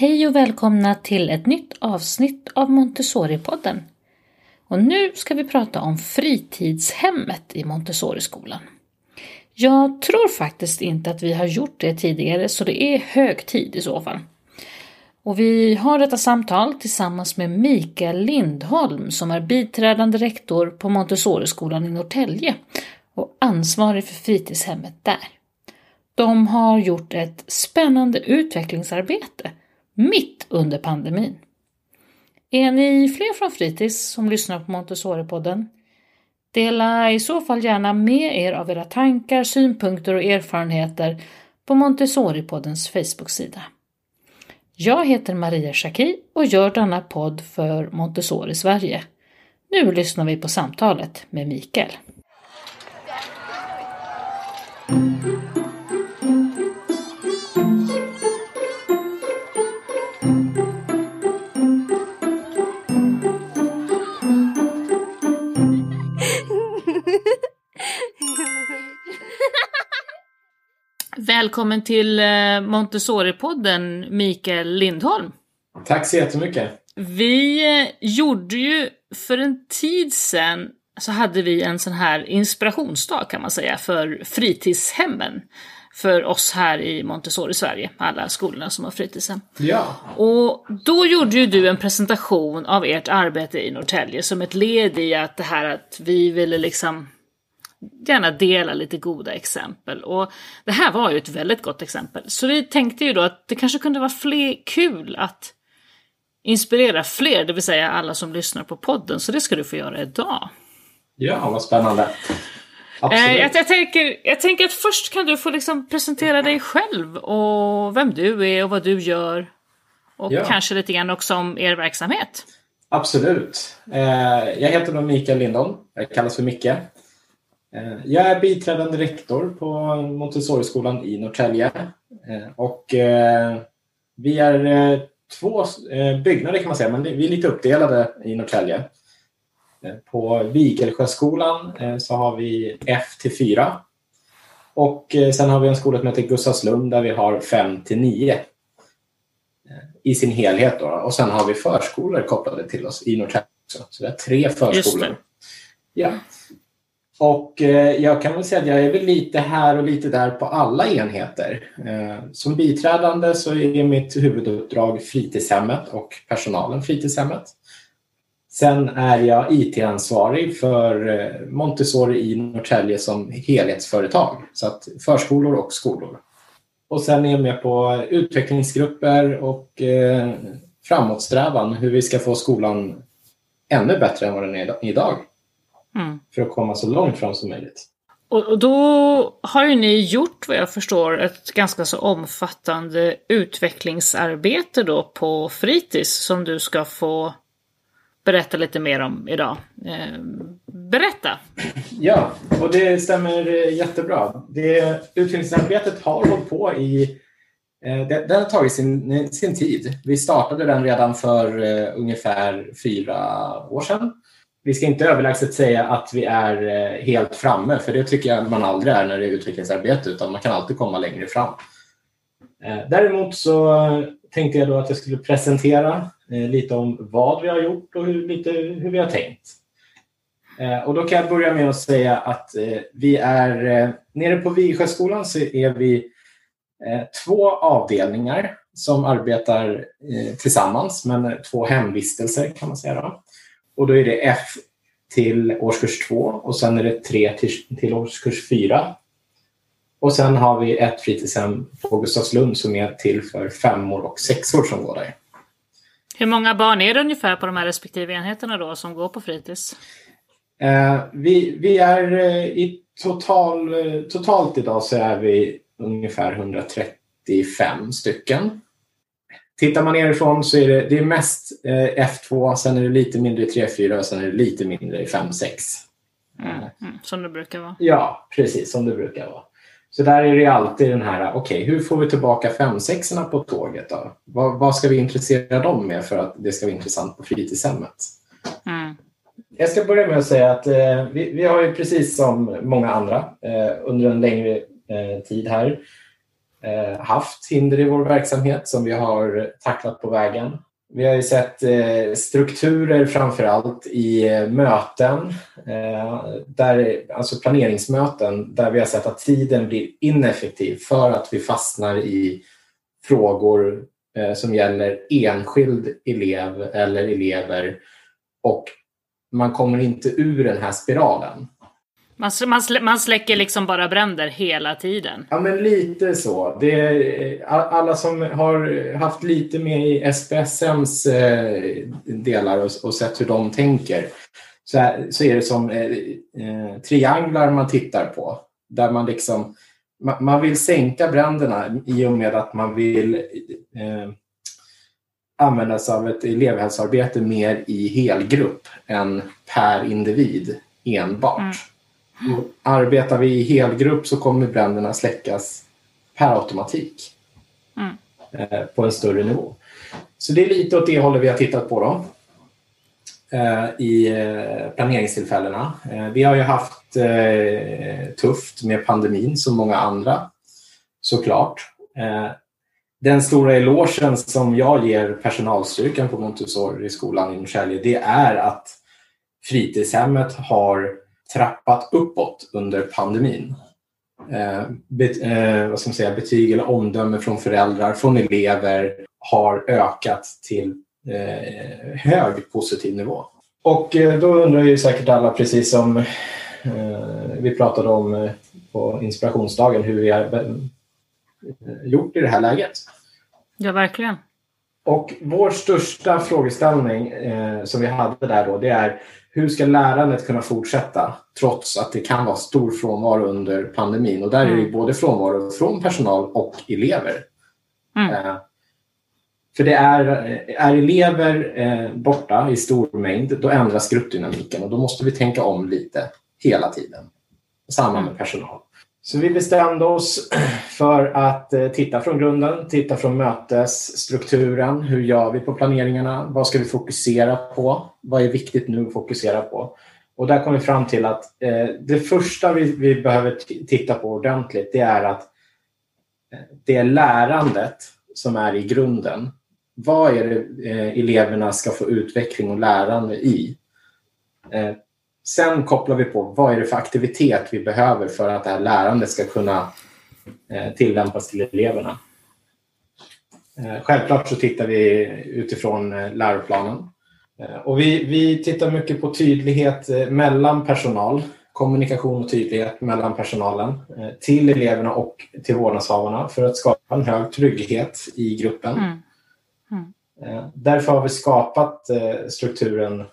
Hej och välkomna till ett nytt avsnitt av Montessori-podden. Och nu ska vi prata om fritidshemmet i Montessori-skolan. Jag tror faktiskt inte att vi har gjort det tidigare så det är hög tid i så fall. Och vi har detta samtal tillsammans med Mikael Lindholm som är biträdande rektor på Montessori-skolan i Norrtälje och ansvarig för fritidshemmet där. De har gjort ett spännande utvecklingsarbete mitt under pandemin. Är ni fler från fritids som lyssnar på Montessori-podden? Dela i så fall gärna med er av era tankar, synpunkter och erfarenheter på Montessori-poddens Facebook-sida. Jag heter Maria Schacki och gör denna podd för Montessori Sverige. Nu lyssnar vi på samtalet med Mikael. Välkommen till eh, Montessori-podden Mikael Lindholm. Tack så jättemycket. Vi eh, gjorde ju för en tid sedan så hade vi en sån här inspirationsdag kan man säga för fritidshemmen för oss här i Montessori Sverige, alla skolorna som har fritidshem. Ja. Och då gjorde ju du en presentation av ert arbete i Norrtälje som ett led i att det här att vi ville liksom gärna dela lite goda exempel. Och det här var ju ett väldigt gott exempel. Så vi tänkte ju då att det kanske kunde vara fler, kul att inspirera fler, det vill säga alla som lyssnar på podden. Så det ska du få göra idag. Ja, vad spännande. Absolut. Eh, jag, jag, tänker, jag tänker att först kan du få liksom presentera dig själv och vem du är och vad du gör. Och ja. kanske lite grann också om er verksamhet. Absolut. Eh, jag heter då Mikael Lindholm. Jag kallas för Micke. Eh, jag är biträdande rektor på Montessori-skolan i Norrtälje. Eh, och eh, vi är två byggnader kan man säga, men vi är lite uppdelade i Norrtälje. På Vigelsjöskolan så har vi F till 4. Och sen har vi en skola som heter Gustavslund där vi har 5 till 9 i sin helhet. Då. Och sen har vi förskolor kopplade till oss i Norrtälje också. Så det är tre förskolor. Ja. Och eh, jag kan väl säga att jag är väl lite här och lite där på alla enheter. Eh, som biträdande så är mitt huvuduppdrag fritidshemmet och personalen fritidshemmet. Sen är jag IT-ansvarig för eh, Montessori i Norrtälje som helhetsföretag. Så att förskolor och skolor. Och sen är jag med på utvecklingsgrupper och eh, framåtsträvan hur vi ska få skolan ännu bättre än vad den är idag. Mm. För att komma så långt fram som möjligt. Och, då har ju ni gjort vad jag förstår ett ganska så omfattande utvecklingsarbete då på fritids som du ska få berätta lite mer om idag. Eh, berätta! Ja, och det stämmer jättebra. Det utvecklingsarbetet har hållit på i eh, det, det har tagit sin, sin tid. Vi startade den redan för uh, ungefär fyra år sedan vi ska inte överlägset säga att vi är eh, helt framme, för det tycker jag man aldrig är när det är utvecklingsarbete, utan man kan alltid komma längre fram. Eh, däremot så tänkte jag då att jag skulle presentera eh, lite om vad vi har gjort och hur, lite hur vi har tänkt. Och då kan jag börja med att säga att vi är nere på Vigsjöskolan så är vi två avdelningar som arbetar tillsammans, men två hemvistelser kan man säga. Då. Och då är det F till årskurs 2 och sen är det 3 till, till årskurs 4. Och sen har vi ett fritidshem på Gustavslund som är till för femmor och sexor som går där. Hur många barn är det ungefär på de här respektive enheterna då som går på fritids? Eh, vi, vi är eh, i total, eh, totalt idag så är vi ungefär 135 stycken. Tittar man nerifrån så är det, det är mest eh, F2, sen är det lite mindre i 3-4 och sen är det lite mindre i 5-6. Mm, mm, som det brukar vara. Ja, precis som det brukar vara. Så där är det alltid den här, okej, okay, hur får vi tillbaka 5-6 på tåget då? Vad, vad, ska vi intressera dem med för att det ska vara intressant på fritidshemmet? Mm. Jag ska börja med att säga att eh, vi, vi, har ju precis som många andra eh, under en längre eh, tid här Eh, haft hinder i vår verksamhet som vi har tacklat på vägen. Vi har ju sett eh, strukturer framför allt i eh, möten, eh, där, alltså planeringsmöten, där vi har sett att tiden blir ineffektiv för att vi fastnar i frågor eh, som gäller enskild elev eller elever och man kommer inte ur den här spiralen. Man, man, man släcker liksom bara bränder hela tiden. Ja, men lite så. Det är, alla som har haft lite med i SPSMs eh, delar och, och sett hur de tänker så, här, så är det som eh, eh, trianglar man tittar på. Där man liksom man, man vill sänka bränderna i och med att man vill eh, använda sig av ett elevhälsoarbete mer i helgrupp än per individ enbart. Mm. Arbetar vi i helgrupp så kommer bränderna släckas per automatik mm. Eh, på en större nivå. Så det är lite åt det hållet vi har tittat på då eh, i eh, planeringstillfällena. Vi har ju haft tufft med pandemin som många andra såklart. Den stora elogen som jag ger personalstyrkan på Montessori-skolan i Norrtälje det är att fritidshemmet har trappat uppåt under pandemin. Eh, bet, eh, vad ska man säga, betyg eller omdöme från föräldrar, från elever har ökat till eh, hög positiv nivå. Och eh, då undrar ju säkert alla, precis som eh, vi pratade om eh, på inspirationsdagen, hur vi har gjort i det här läget. Ja, verkligen. Och vår största frågeställning som vi hade där då, det är hur ska lärandet kunna fortsätta trots att det kan vara stor frånvaro under pandemin? Och där är det mm. både frånvaro från personal och elever. Mm. Eh, för det är, är elever eh, borta i stor mängd, då ändras gruppdynamiken och då måste vi tänka om lite hela tiden. Samma med mm. personal. Så vi bestämde oss för att eh, titta från grunden, titta från mötesstrukturen. Hur gör vi på planeringarna? Vad ska vi fokusera på? Vad är viktigt nu att fokusera på? Och där kom vi fram till att eh, det första vi, vi behöver titta på ordentligt det är att eh, det är lärandet som är i grunden. Vad är det eleverna ska få utveckling och lärande i? Sen kopplar vi på vad är det för aktivitet vi behöver för att det här lärandet ska kunna eh, tillämpas till eleverna. Eh, självklart så tittar vi utifrån eh, läroplanen. Och vi, vi tittar mycket på tydlighet mellan personal, kommunikation och tydlighet mellan personalen till eleverna och till vårdnadshavarna för att skapa en hög trygghet i gruppen. Mm. Mm. Därför har vi skapat strukturen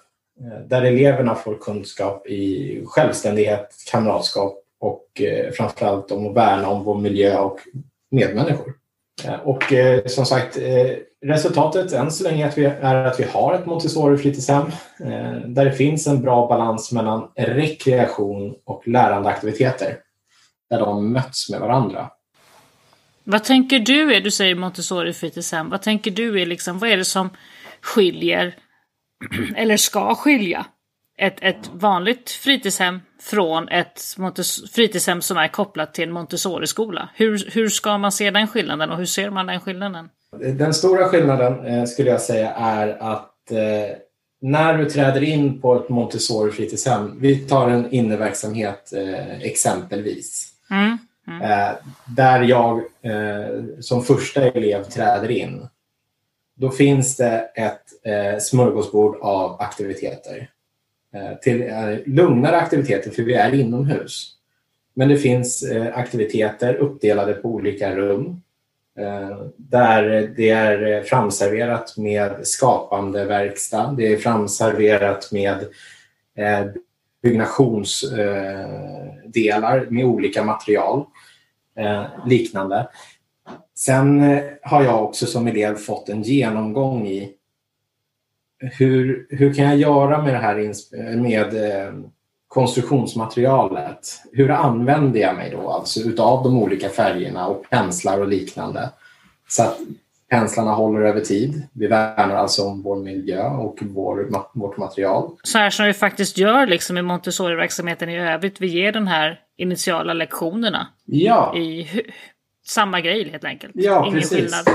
Eh, där eleverna får kunskap i självständighet, kamratskap och eh, framförallt om att värna om vår miljö och medmänniskor. Eh, och som sagt, resultatet än så länge är att vi har ett Montessori-fritidshem där det finns en bra balans mellan rekreation och lärandeaktiviteter där de möts med varandra. Vad tänker du är, du säger Montessori fritidshem, vad tänker du är liksom, vad är det som skiljer eller ska skilja ett, ett vanligt fritidshem från ett fritidshem som är kopplat till en Montessori-skola. Hur, hur ska man se den skillnaden och hur ser man den skillnaden? Den stora skillnaden eh, skulle jag säga är att eh, när du träder in på ett Montessori-fritidshem, vi tar en inneverksamhet eh, exempelvis, mm. Mm. Eh, där jag eh, som första elev träder in då finns det ett eh, smörgåsbord av aktiviteter. Eh, till eh, lugnare aktiviteter, för vi är inomhus. Men det finns eh, aktiviteter uppdelade på olika rum eh, där det är eh, framserverat med skapande verkstad. Det är framserverat med eh, byggnationsdelar eh, med olika material eh, liknande. Sen eh, har jag också som elev fått en genomgång i hur, hur kan jag göra med det här med eh, konstruktionsmaterialet? Hur använder jag mig då alltså utav de olika färgerna och penslar och liknande? Så att penslarna håller över tid. Vi värnar alltså om vår miljö och vår, vårt material. Så här som vi faktiskt gör liksom i Montessori-verksamheten i övrigt. Vi ger den här initiala lektionerna. Ja. I samma grej helt enkelt. Ja, Ingen precis. skillnad.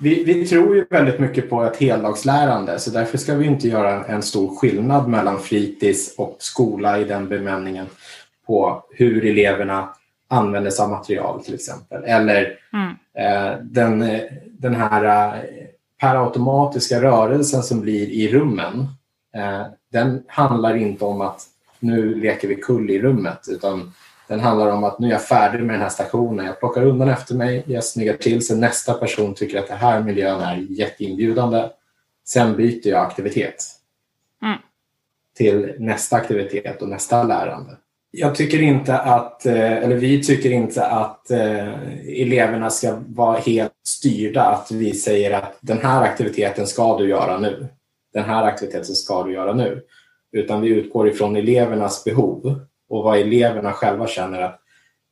Vi, vi tror ju väldigt mycket på ett heldagslärande så därför ska vi inte göra en stor skillnad mellan fritids och skola i den benämningen på hur eleverna använder sig av material till exempel. Eller Mm. eh, den, den här eh, per automatiska rörelsen som blir i rummen. Eh, den handlar inte om att nu leker vi kull i rummet utan den handlar om att nu är jag färdig med den här stationen. Jag plockar undan efter mig, jag snyggar till så nästa person tycker att den här miljön är jätteinbjudande. Sen byter jag aktivitet Mm. till nästa aktivitet och nästa lärande. Jag tycker inte att, eh, eller vi tycker inte att eh, eleverna ska vara helt styrda. Att vi säger att den här aktiviteten ska du göra nu. Den här aktiviteten ska du göra nu. Utan vi utgår ifrån elevernas behov och vad eleverna själva känner att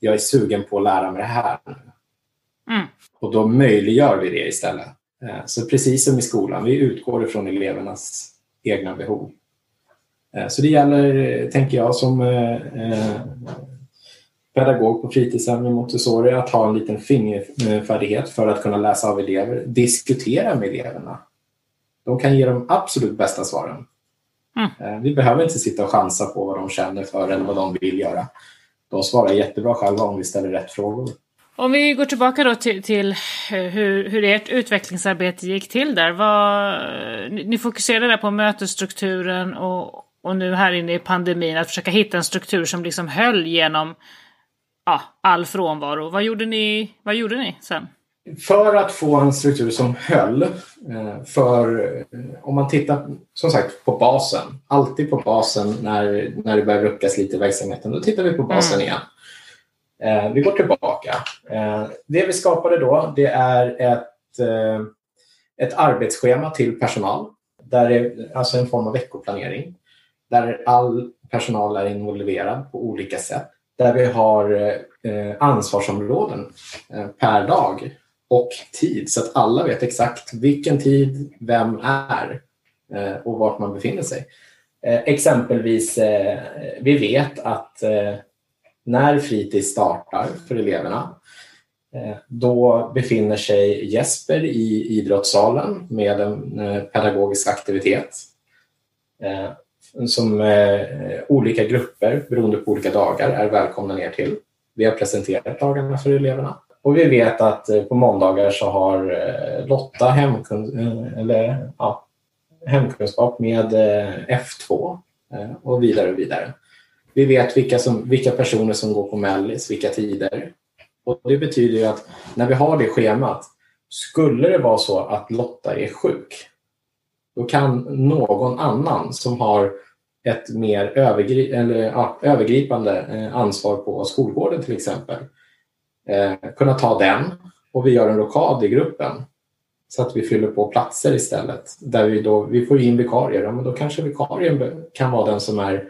jag är sugen på att lära mig det här. Mm. Och då möjliggör vi det istället. Eh, Så precis som i skolan, vi utgår ifrån elevernas egna behov. Eh, Så det gäller, eh, tänker jag, som pedagog på fritidshem i Montessori att ha en liten fingerfärdighet för att kunna läsa av elever. Diskutera med eleverna. De kan ge de absolut bästa svaren. Mm. Eh, Vi behöver inte sitta och chansa på vad de känner för eller vad de vill göra. De svarar jättebra själva om vi ställer rätt frågor. Om vi går tillbaka då till, till eh, hur, hur ert utvecklingsarbete gick till där. Vad, ni, ni fokuserade där på mötesstrukturen och, och nu här inne i pandemin att försöka hitta en struktur som liksom höll genom ja, all frånvaro. Vad gjorde ni, vad gjorde ni sen? För att få en struktur som höll, eh, för eh, om man tittar som sagt på basen, alltid på basen när, när det börjar ruckas lite i verksamheten, då tittar vi på basen igen. Eh, Vi går tillbaka. Det vi skapade då, det är ett, ett arbetsschema till personal, där det, alltså en form av veckoplanering, där all personal är involverad på olika sätt, där vi har ansvarsområden per dag och tid så att alla vet exakt vilken tid, vem är eh, och vart man befinner sig. Eh, exempelvis, eh, vi vet att när fritids startar för eleverna då befinner sig Jesper i idrottssalen med en pedagogisk aktivitet som olika grupper beroende på olika dagar är välkomna ner till. Vi har presenterat dagarna för eleverna. Och vi vet att eh, på måndagar så har eh, Lotta hemkun eh, eller, ja, hemkunskap med F2 och vidare och vidare. Vi vet vilka, som, vilka personer som går på mellis, vilka tider. Och Det betyder ju att när vi har det schemat, skulle det vara så att Lotta är sjuk, då kan någon annan som har ett mer övergri eller, ja, övergripande ansvar på skolgården till exempel, eh, kunna ta den och vi gör en rokad i gruppen så att vi fyller på platser istället. Där vi, då, vi får in vikarier, ja, men då kanske vikarien kan vara den som är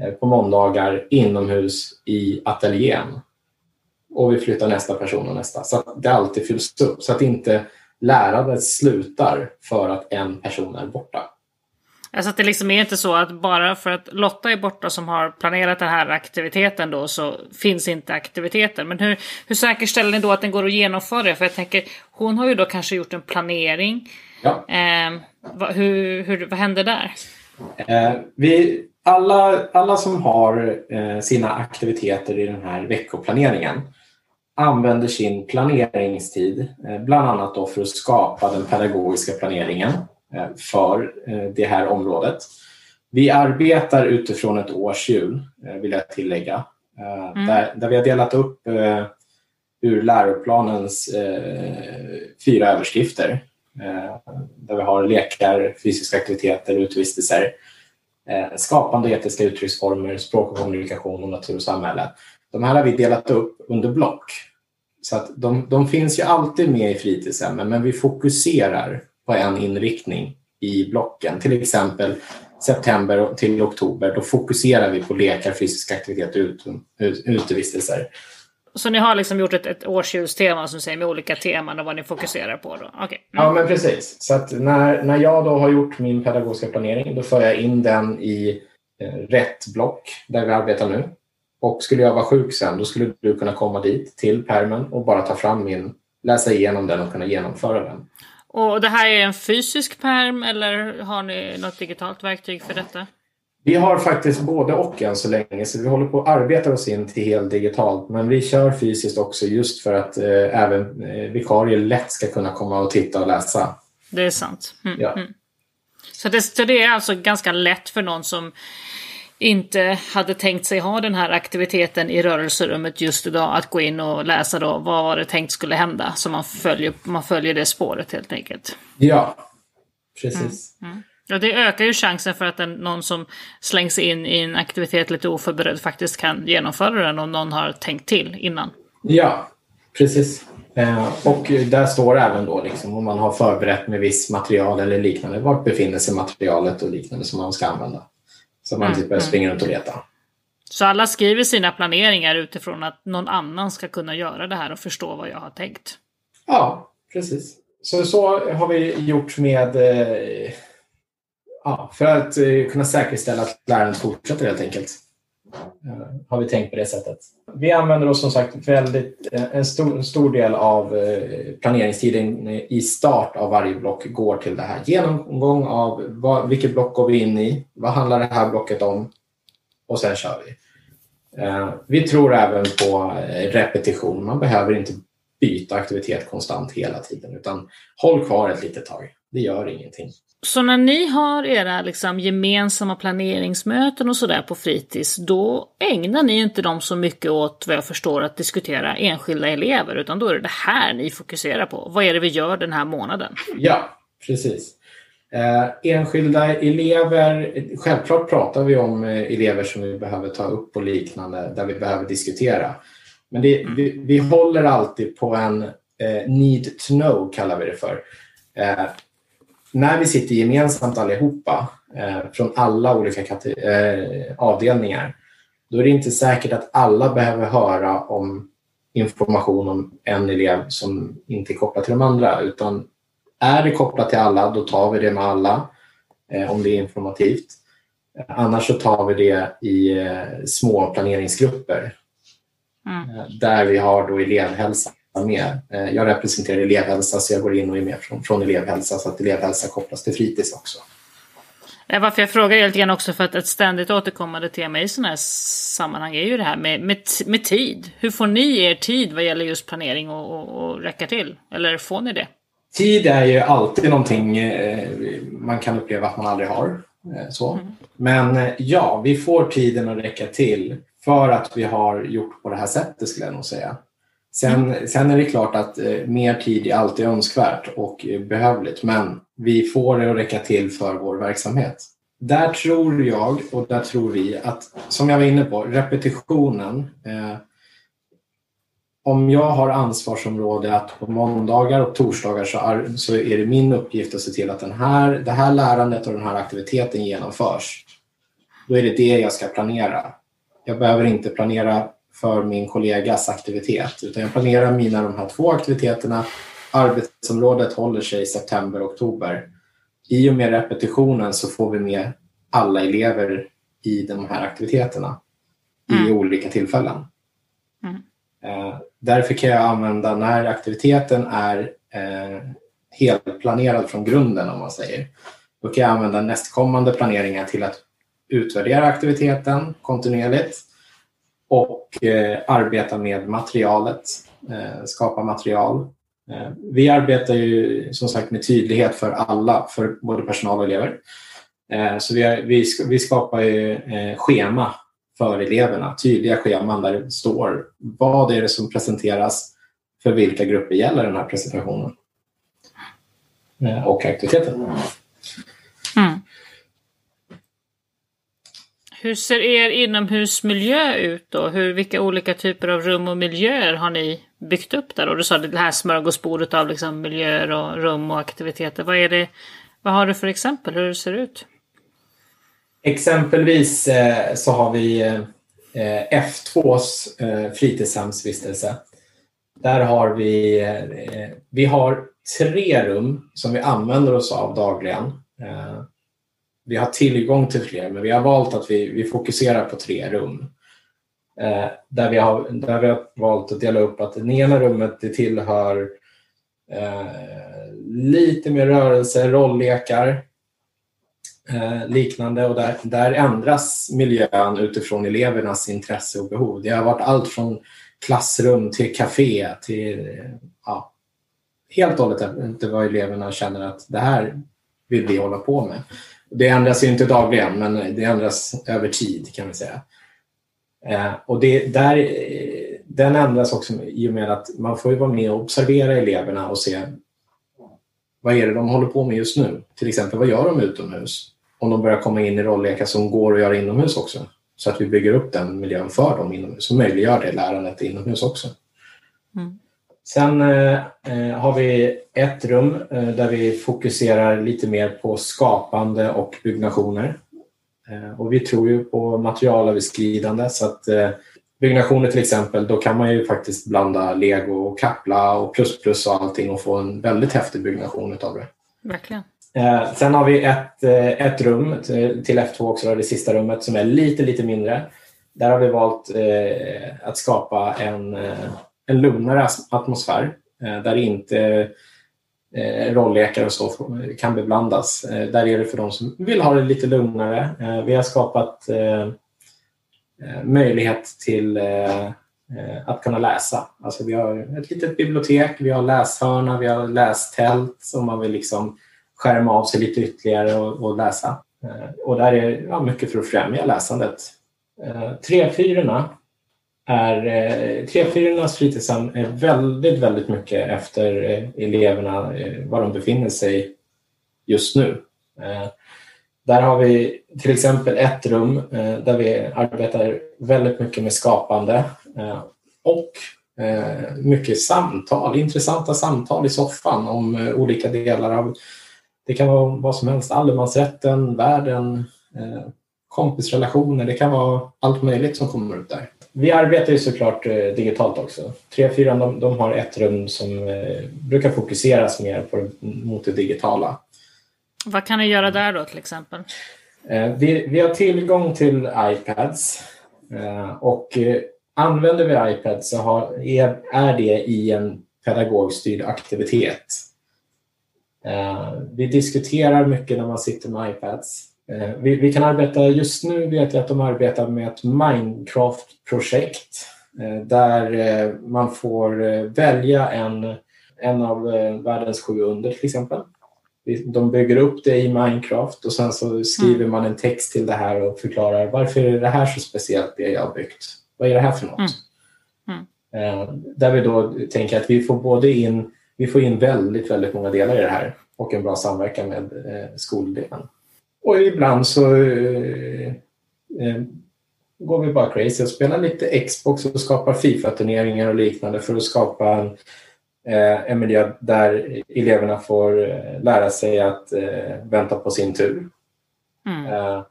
eh, på måndagar inomhus i ateljén. Och vi flyttar nästa person och nästa. Så att det alltid fylls upp. Så att inte lärandet slutar för att en person är borta. Alltså att det liksom är inte så att bara för att Lotta är borta som har planerat den här aktiviteten då så finns inte aktiviteten. Men hur, hur säkerställer ni då att den går att genomföra? För jag tänker, hon har ju då kanske gjort en planering. Ja. Eh, vad, hur, hur, vad händer där? Eh, vi, alla, alla som har eh, sina aktiviteter i den här veckoplaneringen använder sin planeringstid eh, bland annat då för att skapa den pedagogiska planeringen för eh, det här området. Vi arbetar utifrån ett årshjul, eh, vill jag tillägga, eh, Mm. där, där vi har delat upp eh, ur läroplanens eh, fyra överskrifter. Eh, där vi har lekar, fysiska aktiviteter, utvistelser, eh, skapande etiska uttrycksformer, språk och kommunikation och natur och samhälle. De här har vi delat upp under block. Så att de, de finns ju alltid med i fritidshemmen men vi fokuserar på en inriktning i blocken. Till exempel september till oktober, då fokuserar vi på lekar, fysisk aktivitet och ut, ut, utevistelser. Så ni har liksom gjort ett, ett årshjulstema som säger med olika teman och vad ni fokuserar på då? Ja, Mm. men precis. Så att när, när jag då har gjort min pedagogiska planering, då för jag in den i eh, rätt block där vi arbetar nu. Och skulle jag vara sjuk sen, då skulle du kunna komma dit till permen och bara ta fram min, läsa igenom den och kunna genomföra den. Och det här är en fysisk perm eller har ni något digitalt verktyg för detta? Vi har faktiskt både och än så länge, så vi håller på att arbeta oss in till helt digitalt. Men vi kör fysiskt också just för att eh, även eh, vikarier lätt ska kunna komma och titta och läsa. Det är sant. Mm, Ja. mm. Så, det, så det är alltså ganska lätt för någon som inte hade tänkt sig ha den här aktiviteten i rörelserummet just idag att gå in och läsa då vad var det tänkt skulle hända. Så man följer, man följer det spåret helt enkelt. Ja, precis. Ja, det ökar ju chansen för att en, någon som slängs in i en aktivitet lite oförberedd faktiskt kan genomföra den om någon har tänkt till innan. Ja, precis. Eh, och där står även då liksom, om man har förberett med viss material eller liknande. Vart befinner sig materialet och liknande som man ska använda. Så man Mm, inte behöver springa runt och leta. Så alla skriver sina planeringar utifrån att någon annan ska kunna göra det här och förstå vad jag har tänkt. Ja, precis. Så, så har vi gjort med eh, ja, för att eh, kunna säkerställa att lärandet fortsätter helt enkelt. Eh, har vi tänkt på det sättet. Vi använder oss som sagt väldigt, eh, en, stor, en stor del av eh, planeringstiden i start av varje block går till det här. Genomgång av vad, vilket block går vi in i? Vad handlar det här blocket om? Och sen kör vi. Vi tror även på repetition. Man behöver inte byta aktivitet konstant hela tiden utan håll kvar ett litet tag. Det gör ingenting. Så när ni har era liksom, gemensamma planeringsmöten och sådär på fritids, då ägnar ni inte dem så mycket åt, vad jag förstår, att diskutera enskilda elever, utan då är det det här ni fokuserar på. Vad är det vi gör den här månaden? Ja, precis. Eh, enskilda elever, självklart pratar vi om eh, elever som vi behöver ta upp och liknande, där vi behöver diskutera. Men det, vi, vi håller alltid på en eh, need to know, kallar vi det för. Eh, när vi sitter gemensamt allihopa, eh, från alla olika eh, avdelningar, då är det inte säkert att alla behöver höra om information om en elev som inte är kopplad till de andra, utan är det kopplat till alla, då tar vi det med alla eh, om det är informativt. Annars så tar vi det i små planeringsgrupper Mm. där vi har då elevhälsa med. Eh, jag representerar elevhälsa så jag går in och är med från, från elevhälsa så att elevhälsa kopplas till fritids också. Eh, Varför jag frågar är lite grann också för att ett ständigt återkommande tema i sådana här sammanhang är ju det här med, med, med tid. Hur får ni er tid vad gäller just planering och, och, och räcka till? Eller får ni det? Tid är ju alltid någonting eh, man kan uppleva att man aldrig har. Så. Men eh, ja, vi får tiden att räcka till för att vi har gjort på det här sättet skulle jag nog säga. Sen, sen är det klart att eh, mer tid är alltid önskvärt och eh, behövligt men vi får det att räcka till för vår verksamhet. Där tror jag och där tror vi att, som jag var inne på, repetitionen eh, om jag har ansvarsområde att på måndagar och torsdagar så är, så är det min uppgift att se till att den här, det här lärandet och den här aktiviteten genomförs. Då är det det jag ska planera. Jag behöver inte planera för min kollegas aktivitet utan jag planerar mina de här två aktiviteterna. Arbetsområdet håller sig i september, oktober. I och med repetitionen så får vi med alla elever i de här aktiviteterna i Mm. olika tillfällen. Mm. Eh, därför kan jag använda när aktiviteten är eh, helt planerad från grunden om man säger. Då kan jag använda nästkommande planeringar till att utvärdera aktiviteten kontinuerligt och eh, arbeta med materialet, eh, skapa material. Eh, vi arbetar ju som sagt med tydlighet för alla, för både personal och elever. Eh, så vi, har, vi, sk- vi skapar ju eh, schema för eleverna, tydliga scheman där det står vad är det som presenteras, för vilka grupper gäller den här presentationen eh, och aktiviteten. Hur ser er inomhusmiljö ut då? Hur, vilka olika typer av rum och miljöer har ni byggt upp där? Och du sa det här smörgåsbordet av liksom miljöer och rum och aktiviteter. Vad, är det, vad har du för exempel hur det ser ut? Exempelvis eh, så har vi eh, F2s eh, fritidshemsvistelse. Där har vi, eh, vi har tre rum som vi använder oss av dagligen. Eh, vi har tillgång till fler, men vi har valt att vi, vi fokuserar på tre rum. Eh, där, vi har, där vi har valt att dela upp att det ena rummet det tillhör eh, lite mer rörelse, rolllekar, eh, liknande och där, där ändras miljön utifrån elevernas intresse och behov. Det har varit allt från klassrum till café till ja, helt och hållet vad eleverna känner att det här vill vi hålla på med. Det ändras ju inte dagligen men det ändras över tid kan vi säga. Eh, och det, där, eh, den ändras också i och med att man får vara med och observera eleverna och se vad är det de håller på med just nu? Till exempel, vad gör de utomhus? Om de börjar komma in i rolllekar som går att göra inomhus också. Så att vi bygger upp den miljön för dem inomhus och möjliggör det lärandet inomhus också. Mm. Sen eh, eh, har vi ett rum eh, där vi fokuserar lite mer på skapande och byggnationer. Eh, och vi tror ju på materialöverskridande så att eh, byggnationer till exempel, då kan man ju faktiskt blanda lego och kappla och plus plus och allting och få en väldigt häftig byggnation utav det. Verkligen. Eh, sen har vi ett, ett rum till F2 också, det sista rummet som är lite, lite mindre. Där har vi valt att skapa en, en lugnare atmosfär eh, där inte eh, rolllekar och så kan beblandas. Eh, där är det för de som vill ha det lite lugnare. Eh, vi har skapat eh, eh möjlighet till eh, eh, att kunna läsa. Alltså vi har ett litet bibliotek, vi har läshörna, vi har lästält som man vill liksom skärma av sig lite ytterligare och, och läsa. och där är ja, mycket för att främja läsandet. Trefyrorna är eh, Trefyrornas fritidshem är eh, väldigt, väldigt mycket efter eh, eleverna, eh, var de befinner sig just nu. Eh, där har vi till exempel ett rum eh, där vi arbetar väldigt mycket med skapande eh, och mycket samtal, intressanta samtal i soffan om olika delar av, det kan vara vad som helst, allemansrätten, världen, kompisrelationer, det kan vara allt möjligt som kommer upp där. Vi arbetar ju såklart eh, digitalt också. 3-4 de, de, har ett rum som eh, brukar fokuseras mer på, mot det digitala. Vad kan ni göra där då till exempel? Eh, vi, vi, har tillgång till iPads och använder vi iPads så har, är, är det i en pedagogstyrd aktivitet. Vi diskuterar mycket när man sitter med iPads. Eh, vi, vi, kan arbeta, just nu vet jag att de arbetar med ett Minecraft-projekt eh, där eh, man får välja en, en av världens sju under till exempel. De bygger upp det i Minecraft och sen så skriver mm. man en text till det här och förklarar varför är det här så speciellt det jag har byggt? Vad är det här för något? Mm. Mm. Där vi då tänker att vi får både in, vi får in väldigt, väldigt många delar i det här och en bra samverkan med skoldelen. Och ibland så eh, eh, går vi bara crazy och spelar lite Xbox och skapar Fifa-turneringar och liknande för att skapa en, eh, en miljö där eleverna får eh, lära sig att eh, vänta på sin tur. Mm. Eh,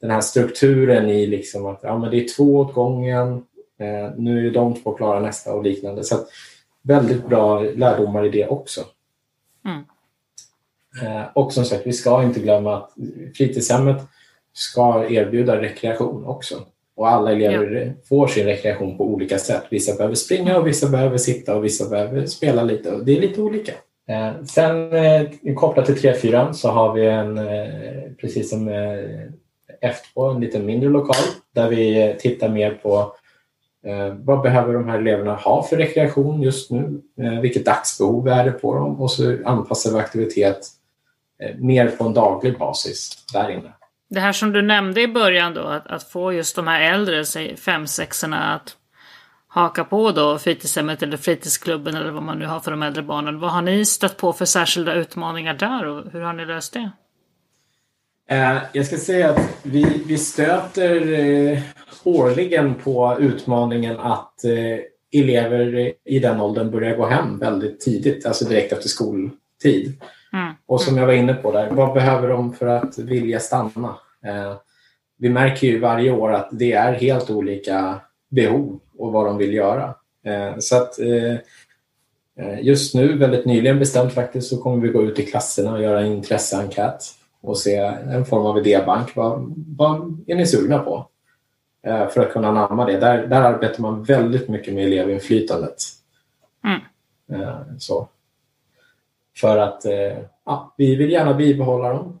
den här strukturen i liksom att ja, men det är två åt gången, nu är de två klara nästa och liknande. Så väldigt bra lärdomar i det också. Mm. Eh, och som sagt, vi ska inte glömma att fritidshemmet ska erbjuda rekreation också. Och alla elever ja. får sin rekreation på olika sätt. Vissa behöver springa och vissa behöver sitta och vissa behöver spela lite. Och det är lite olika. Eh, sen eh, kopplat till 3-4 så har vi en, precis som F2, en lite mindre lokal där vi tittar mer på vad behöver de här eleverna ha för rekreation just nu? Vilket dagsbehov är det på dem? Och så anpassar vi aktivitet mer på en daglig basis där inne. Det här som du nämnde i början då, att, att få just de här äldre, säg fem, sexorna att haka på då fritidshemmet eller fritidsklubben eller vad man nu har för de äldre barnen. Vad har ni stött på för särskilda utmaningar där och hur har ni löst det? Eh, jag ska säga att vi, vi stöter eh, årligen på utmaningen att elever i den åldern börjar gå hem väldigt tidigt, alltså direkt efter skoltid. Mm. Och som jag var inne på där, vad behöver de för att vilja stanna? Eh, vi märker ju varje år att det är helt olika behov och vad de vill göra. Eh, så att eh, eh just nu, väldigt nyligen bestämt faktiskt, så kommer vi gå ut i klasserna och göra en intresseenkät och se en form av idébank. Vad, vad är ni sugna på? eh, för att kunna anamma det. Där, där arbetar man väldigt mycket med elevinflytandet. Mm. Eh, så. För att eh, ja, vi vill gärna bibehålla dem.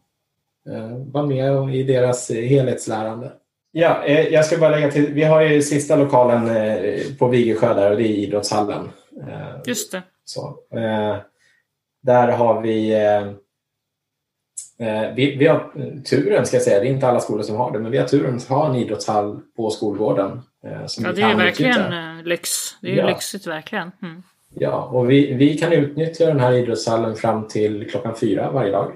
Eh, vara med i deras helhetslärande. Ja, eh, jag ska bara lägga till. Vi har ju sista lokalen eh, på Vigersjö där och det är idrottshallen. Eh, Just det. Så, eh, där har vi, eh, eh, vi, vi har turen, ska jag säga, det är inte alla skolor som har det, men vi har turen att ha en idrottshall på skolgården. Eh, som ja, det är verkligen utnyttja. lyx. Det är ja. lyxigt verkligen. Mm. Ja, och vi, vi kan utnyttja den här idrottshallen fram till klockan fyra varje dag.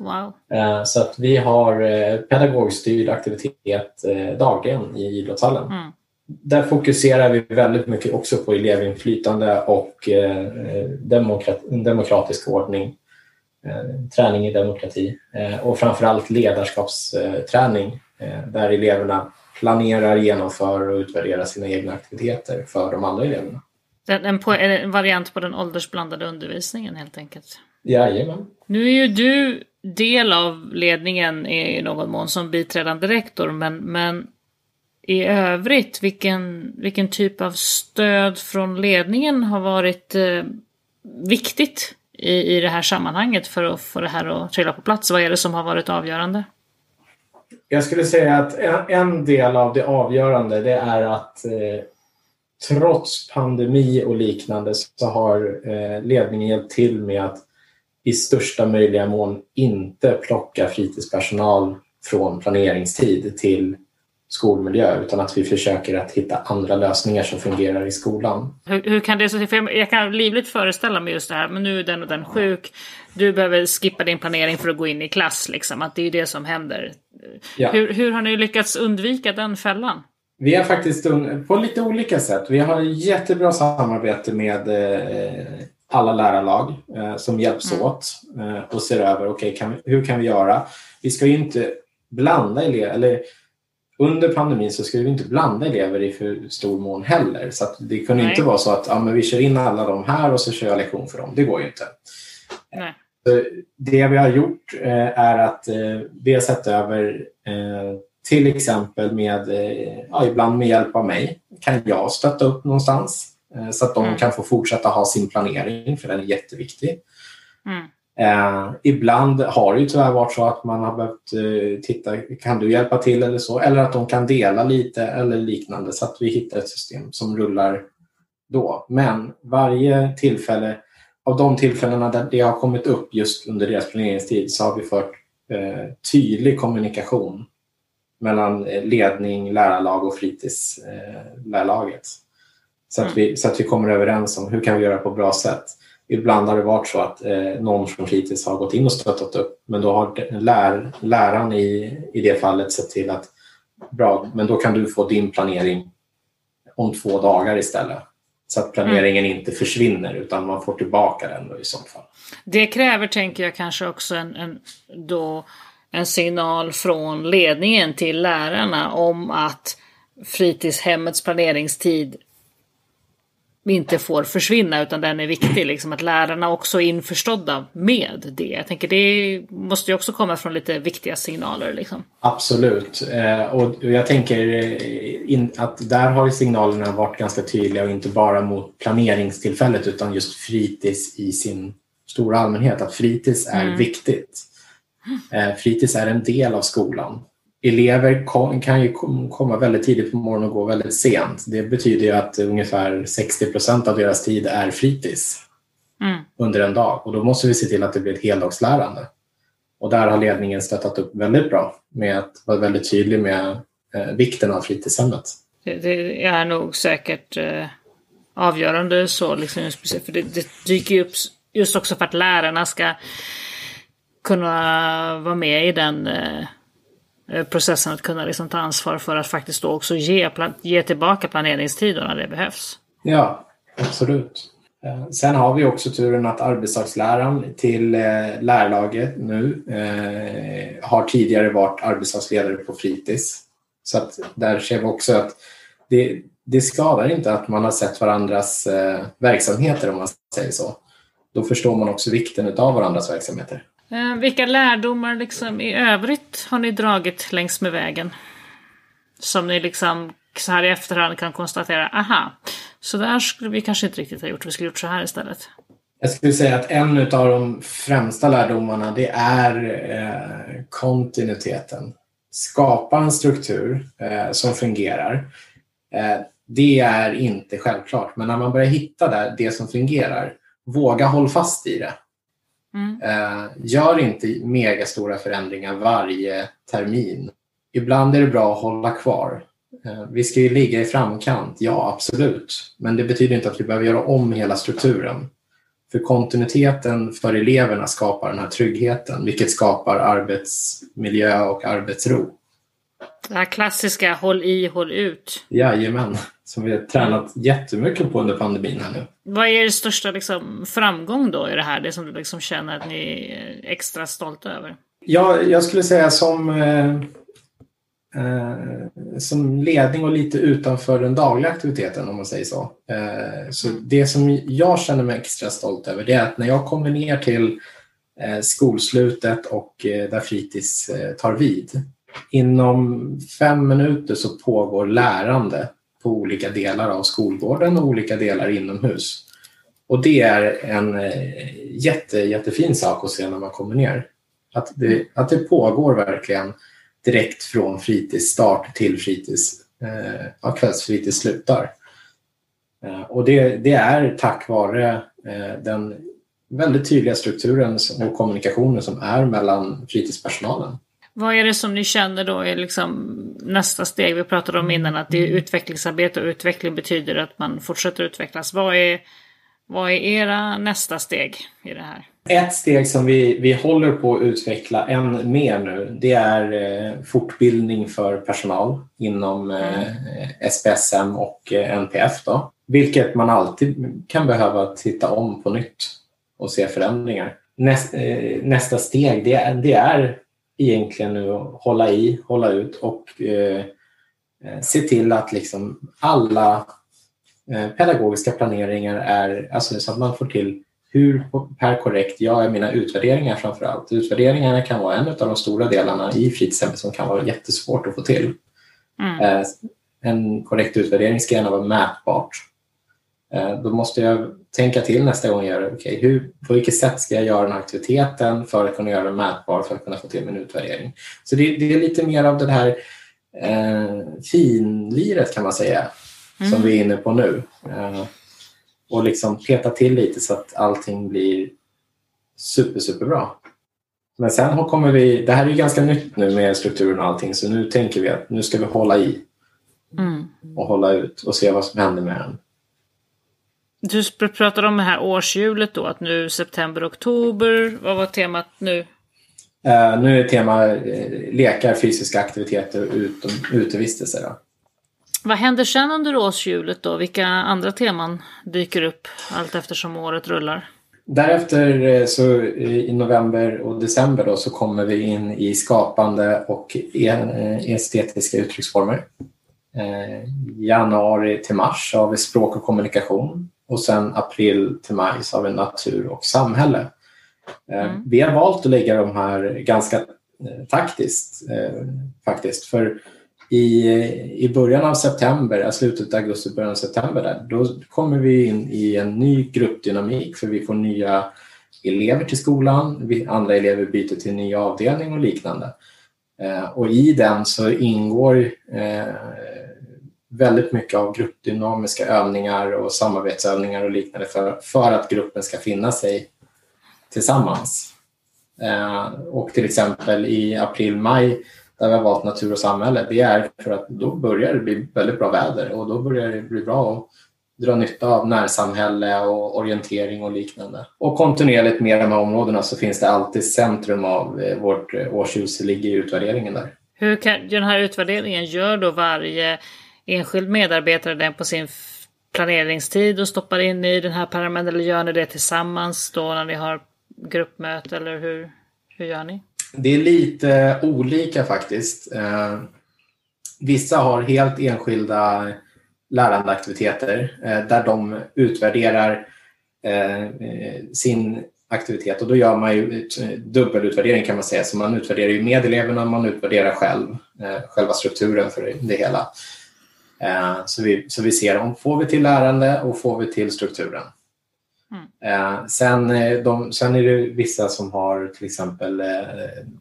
Wow. Eh, så att vi har eh, pedagogstyrd aktivitet eh, dagligen i idrottshallen. Mm. Där fokuserar vi väldigt mycket också på elevinflytande och demokratisk ordning. Träning i demokrati och framförallt ledarskapsträning där eleverna planerar, genomför och utvärderar sina egna aktiviteter för de andra eleverna. En, en variant på den åldersblandade undervisningen helt enkelt? Jajamän. Nu är ju du del av ledningen i någon mån som biträdande rektor, men, men i övrigt, vilken, vilken typ av stöd från ledningen har varit eh, viktigt i, i det här sammanhanget för att få det här att trilla på plats? Vad är det som har varit avgörande? Jag skulle säga att en, en del av det avgörande det är att eh, trots pandemi och liknande så har eh, ledningen hjälpt till med att i största möjliga mån inte plocka fritidspersonal från planeringstid till skolmiljö utan att vi försöker att hitta andra lösningar som fungerar i skolan. Hur, hur kan det så för jag kan livligt föreställa mig just det här, men nu är den och den sjuk. Du behöver skippa din planering för att gå in i klass, liksom, att det är det som händer. Ja. Hur, hur har ni lyckats undvika den fällan? Vi har faktiskt på lite olika sätt. Vi har jättebra samarbete med eh, alla lärarlag eh, som hjälps mm. åt eh, och ser över okay, kan vi, hur kan vi göra. Vi ska ju inte blanda elever, eller under pandemin så ska vi inte blanda elever i för stor mån heller. Så det kunde Nej. inte vara så att ja, men vi kör in alla de här och så kör jag lektion för dem. Det går ju inte. Nej. Det vi har gjort är att vi har sett över till exempel med, eh, ja, ibland med hjälp av mig, kan jag stötta upp någonstans Eh, så att de mm. kan få fortsätta ha sin planering, för den är jätteviktig. Mm. Eh, ibland har det ju tyvärr varit så att man har behövt eh, titta, kan du hjälpa till eller så? Eller att de kan dela lite eller liknande så att vi hittar ett system som rullar då. Men varje tillfälle, av de tillfällena där det har kommit upp just under deras planeringstid så har vi fört eh, tydlig kommunikation mellan eh, ledning, lärarlag och fritidslärarlaget. Eh, så att, mm. vi, så att vi kommer överens om hur kan vi göra på bra sätt. Ibland har det varit så att eh, någon från fritids har gått in och stöttat upp men då har lär, läraren i, i det fallet sett till att bra, men då kan du få din planering om två dagar istället. Så att planeringen mm. inte försvinner utan man får tillbaka den då i så fall. Det kräver, tänker jag, kanske också en, en, då, en signal från ledningen till lärarna om att fritidshemmets planeringstid inte får försvinna utan den är viktig. Liksom, att lärarna också är införstådda med det. Jag tänker det måste ju också komma från lite viktiga signaler. Liksom. Absolut. Eh, och jag tänker eh, att där har signalerna varit ganska tydliga och inte bara mot planeringstillfället utan just fritids i sin stora allmänhet. Att fritids är mm. viktigt. Eh, fritids är en del av skolan elever kan ju komma väldigt tidigt på morgonen och gå väldigt sent. Det betyder ju att ungefär 60 procent av deras tid är fritids mm. under en dag och då måste vi se till att det blir ett heldagslärande. Och där har ledningen stöttat upp väldigt bra med att vara väldigt tydlig med eh, vikten av fritidshemmet. Det, det är nog säkert eh, avgörande så, liksom, för det, det dyker ju upp just också för att lärarna ska kunna vara med i den eh, processen att kunna liksom ta ansvar för att faktiskt då också ge, ge tillbaka planeringstider när det behövs. Ja, absolut. Eh, sen har vi också turen att arbetslagsläraren till eh, nu eh, har tidigare varit arbetsdagsledare på fritids. Så att där ser vi också att det, det skadar inte att man har sett varandras eh, verksamheter om man säger så. Då förstår man också vikten av varandras verksamheter. Eh, vilka lärdomar liksom i övrigt har ni dragit längs med vägen? Som ni liksom så här i efterhand kan konstatera, aha, så där skulle vi kanske inte riktigt ha gjort, vi skulle gjort så här istället. Jag skulle säga att en av de främsta lärdomarna det är eh, kontinuiteten. Skapa en struktur eh, som fungerar. Eh, det är inte självklart, men när man börjar hitta där, det som fungerar, våga hålla fast i det. Mm. Eh, gör inte megastora förändringar varje termin. Ibland är det bra att hålla kvar. Eh, vi ska ju ligga i framkant, ja absolut. Men det betyder inte att vi behöver göra om hela strukturen. För kontinuiteten för eleverna skapar den här tryggheten, vilket skapar arbetsmiljö och arbetsro. Det här klassiska håll i, håll ut. Jajamän, som vi har tränat jättemycket på under pandemin här nu. Vad är er största liksom, framgång då i det här? Det som du liksom känner att ni är extra stolta över? Ja, jag skulle säga som, eh, eh, som ledning och lite utanför den dagliga aktiviteten om man säger så. Eh, så mm. det som jag känner mig extra stolt över det är att när jag kommer ner till eh, skolslutet och eh, där fritids eh, tar vid Inom fem minuter så pågår lärande på olika delar av skolgården och olika delar inomhus. Och det är en eh, jätte, jättefin sak att se när man kommer ner. Att det, att det pågår verkligen direkt från fritidsstart till fritids, eh, kvällsfritids slutar. Eh, och det, det, är tack vare eh, den väldigt tydliga strukturen och kommunikationen som är mellan fritidspersonalen. Vad är det som ni känner då är liksom nästa steg? Vi pratade om innan att det är utvecklingsarbete och utveckling betyder att man fortsätter utvecklas. Vad är, vad är era nästa steg i det här? Ett steg som vi, vi håller på att utveckla än mer nu det är eh, fortbildning för personal inom eh, SPSM och eh, NPF. Då, vilket man alltid kan behöva titta om på nytt och se förändringar. Näst, eh, nästa steg det, det är egentligen nu hålla i, hålla ut och eh, eh, se till att liksom alla eh, pedagogiska planeringar är, alltså så att man får till hur per korrekt jag mina utvärderingar framför allt. Utvärderingarna kan vara en av de stora delarna i fritidshemmet som kan vara jättesvårt att få till. Mm. Eh, en korrekt utvärdering ska gärna vara mätbart. Eh, då måste jag tänka till nästa gång jag gör det. Okay, hur, på vilket sätt ska jag göra den här aktiviteten för att kunna göra den mätbar för att kunna få till min utvärdering? Så det, det är lite mer av det här eh, finliret kan man säga mm. som vi är inne på nu. Eh, och liksom peta till lite så att allting blir super, superbra. Men sen kommer vi, det här är ganska nytt nu med strukturen och allting så nu tänker vi att nu ska vi hålla i mm. och hålla ut och se vad som händer med den. Du pratade om det här årshjulet då, att nu september, oktober. Vad var temat nu? Uh, nu är tema uh, lekar, fysiska aktiviteter och utom, utevistelse. Då. Vad händer sen under årshjulet då? Vilka andra teman dyker upp allt eftersom året rullar? Därefter eh, så i november och december då, så kommer vi in i skapande och estetiska uttrycksformer. januari till mars har vi språk och kommunikation och sen april till maj så har vi natur och samhälle. Eh, mm. Vi har valt att lägga de här ganska eh, taktiskt eh, faktiskt. För i, i början av september, slutet av augusti, början av september, där, då kommer vi in i en ny gruppdynamik för vi får nya elever till skolan, andra elever byter till ny avdelning och liknande. och i den så ingår väldigt mycket av gruppdynamiska övningar och samarbetsövningar och liknande för, för att gruppen ska finna sig tillsammans. Eh, och till exempel i april-maj där vi har valt natur och samhälle, det är för att då börjar det bli väldigt bra väder och då börjar det bli bra att dra nytta av närsamhälle och orientering och liknande. Och kontinuerligt med de här områdena så finns det alltid centrum av eh, vårt eh, årshus ligger i utvärderingen där. Hur kan den här utvärderingen gör då varje enskild medarbetare den på sin planeringstid och stoppar in i den här pärmen eller gör ni det tillsammans då när ni har gruppmöte eller hur, hur gör ni? Det är lite olika faktiskt. Eh, vissa har helt enskilda lärandeaktiviteter eh, där de utvärderar eh, sin aktivitet och då gör man ju dubbelutvärdering kan man säga. Så man utvärderar ju med eleverna, man utvärderar själv själva strukturen för det hela. Eh, så, vi, så vi ser om får vi till lärande och får vi till strukturen. Mm. Eh, sen, eh, de, sen är det vissa som har till exempel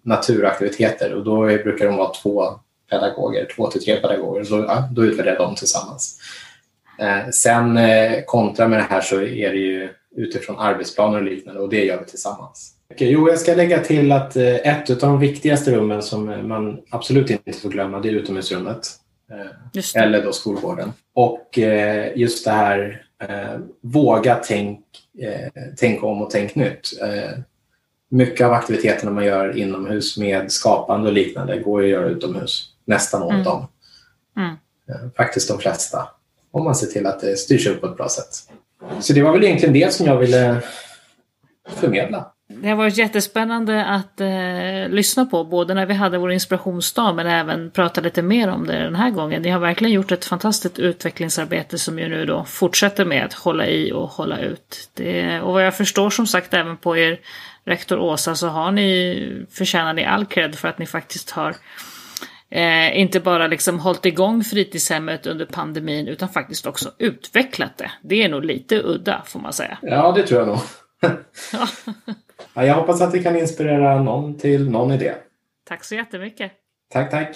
naturaktiviteter och då brukar de vara två pedagoger, två till tre pedagoger. Så, ja, då utvärderar de tillsammans. Sen kontra med det här så är det ju utifrån arbetsplaner och liknande och det gör vi tillsammans. Jo, jag ska lägga till att ett av de viktigaste rummen som man absolut inte får glömma det är utomhusrummet. Eh, eller då skolgården. Och eh, just det här våga tänk, tänk om och tänk nytt. Mycket av aktiviteterna man gör inomhus med skapande och liknande går att göra utomhus. Nästan åt mm. dem. Mm. Faktiskt de flesta. Om man ser till att det styrs upp på ett bra sätt. Så det var väl egentligen det som jag ville förmedla. Det har varit jättespännande att eh, lyssna på, både när vi hade vår inspirationsdag men även prata lite mer om det den här gången. Ni har verkligen gjort ett fantastiskt utvecklingsarbete som ju nu då fortsätter med att hålla i och hålla ut. Det, och vad jag förstår som sagt även på er rektor Åsa så har ni, förtjänar ni all cred för att ni faktiskt har eh, inte bara liksom hållit igång fritidshemmet under pandemin utan faktiskt också utvecklat det. Det är nog lite udda får man säga. Ja, det tror jag nog. ja, jag hoppas att det kan inspirera någon till någon idé. Tack så jättemycket. Tack, tack.